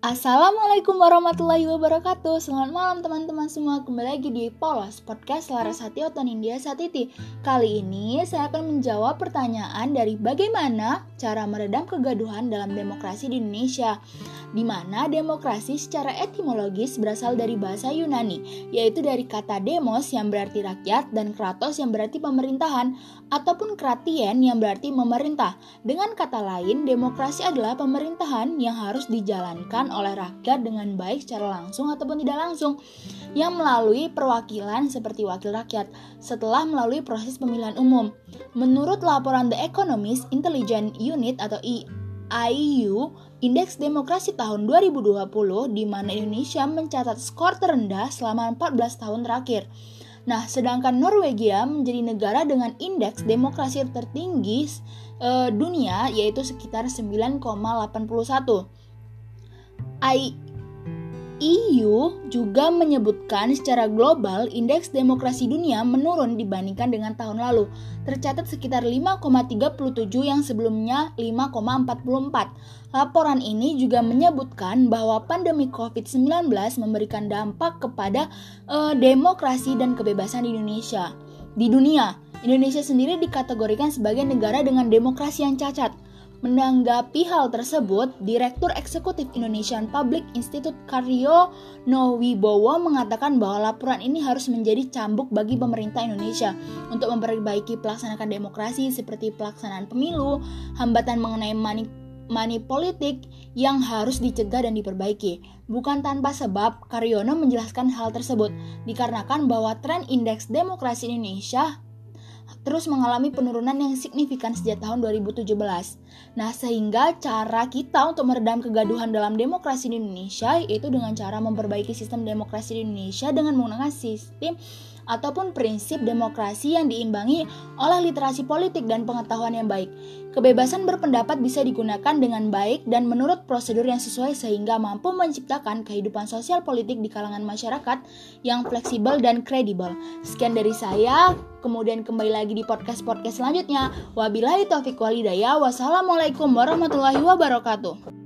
Assalamualaikum warahmatullahi wabarakatuh. Selamat malam teman-teman semua. Kembali lagi di Polos Podcast Larasati Oton India Satiti. Kali ini saya akan menjawab pertanyaan dari bagaimana cara meredam kegaduhan dalam demokrasi di Indonesia di mana demokrasi secara etimologis berasal dari bahasa Yunani, yaitu dari kata demos yang berarti rakyat dan kratos yang berarti pemerintahan, ataupun kratien yang berarti memerintah. Dengan kata lain, demokrasi adalah pemerintahan yang harus dijalankan oleh rakyat dengan baik secara langsung ataupun tidak langsung, yang melalui perwakilan seperti wakil rakyat, setelah melalui proses pemilihan umum. Menurut laporan The Economist Intelligence Unit atau IU, Indeks Demokrasi tahun 2020 di mana Indonesia mencatat skor terendah selama 14 tahun terakhir. Nah, sedangkan Norwegia menjadi negara dengan indeks demokrasi tertinggi e, dunia yaitu sekitar 9,81. I EU juga menyebutkan secara global indeks demokrasi dunia menurun dibandingkan dengan tahun lalu, tercatat sekitar 5,37 yang sebelumnya 5,44. Laporan ini juga menyebutkan bahwa pandemi COVID-19 memberikan dampak kepada uh, demokrasi dan kebebasan di Indonesia. Di dunia, Indonesia sendiri dikategorikan sebagai negara dengan demokrasi yang cacat. Menanggapi hal tersebut, Direktur Eksekutif Indonesian Public Institute Karyo Nowibowo mengatakan bahwa laporan ini harus menjadi cambuk bagi pemerintah Indonesia untuk memperbaiki pelaksanaan demokrasi seperti pelaksanaan pemilu, hambatan mengenai money money politik yang harus dicegah dan diperbaiki. Bukan tanpa sebab, Karyono menjelaskan hal tersebut dikarenakan bahwa tren indeks demokrasi Indonesia terus mengalami penurunan yang signifikan sejak tahun 2017. Nah, sehingga cara kita untuk meredam kegaduhan dalam demokrasi di Indonesia yaitu dengan cara memperbaiki sistem demokrasi di Indonesia dengan menggunakan sistem ataupun prinsip demokrasi yang diimbangi oleh literasi politik dan pengetahuan yang baik. Kebebasan berpendapat bisa digunakan dengan baik dan menurut prosedur yang sesuai sehingga mampu menciptakan kehidupan sosial politik di kalangan masyarakat yang fleksibel dan kredibel. Sekian dari saya, kemudian kembali lagi di podcast-podcast selanjutnya. Wabillahi taufiq walidaya. Wassalamualaikum warahmatullahi wabarakatuh.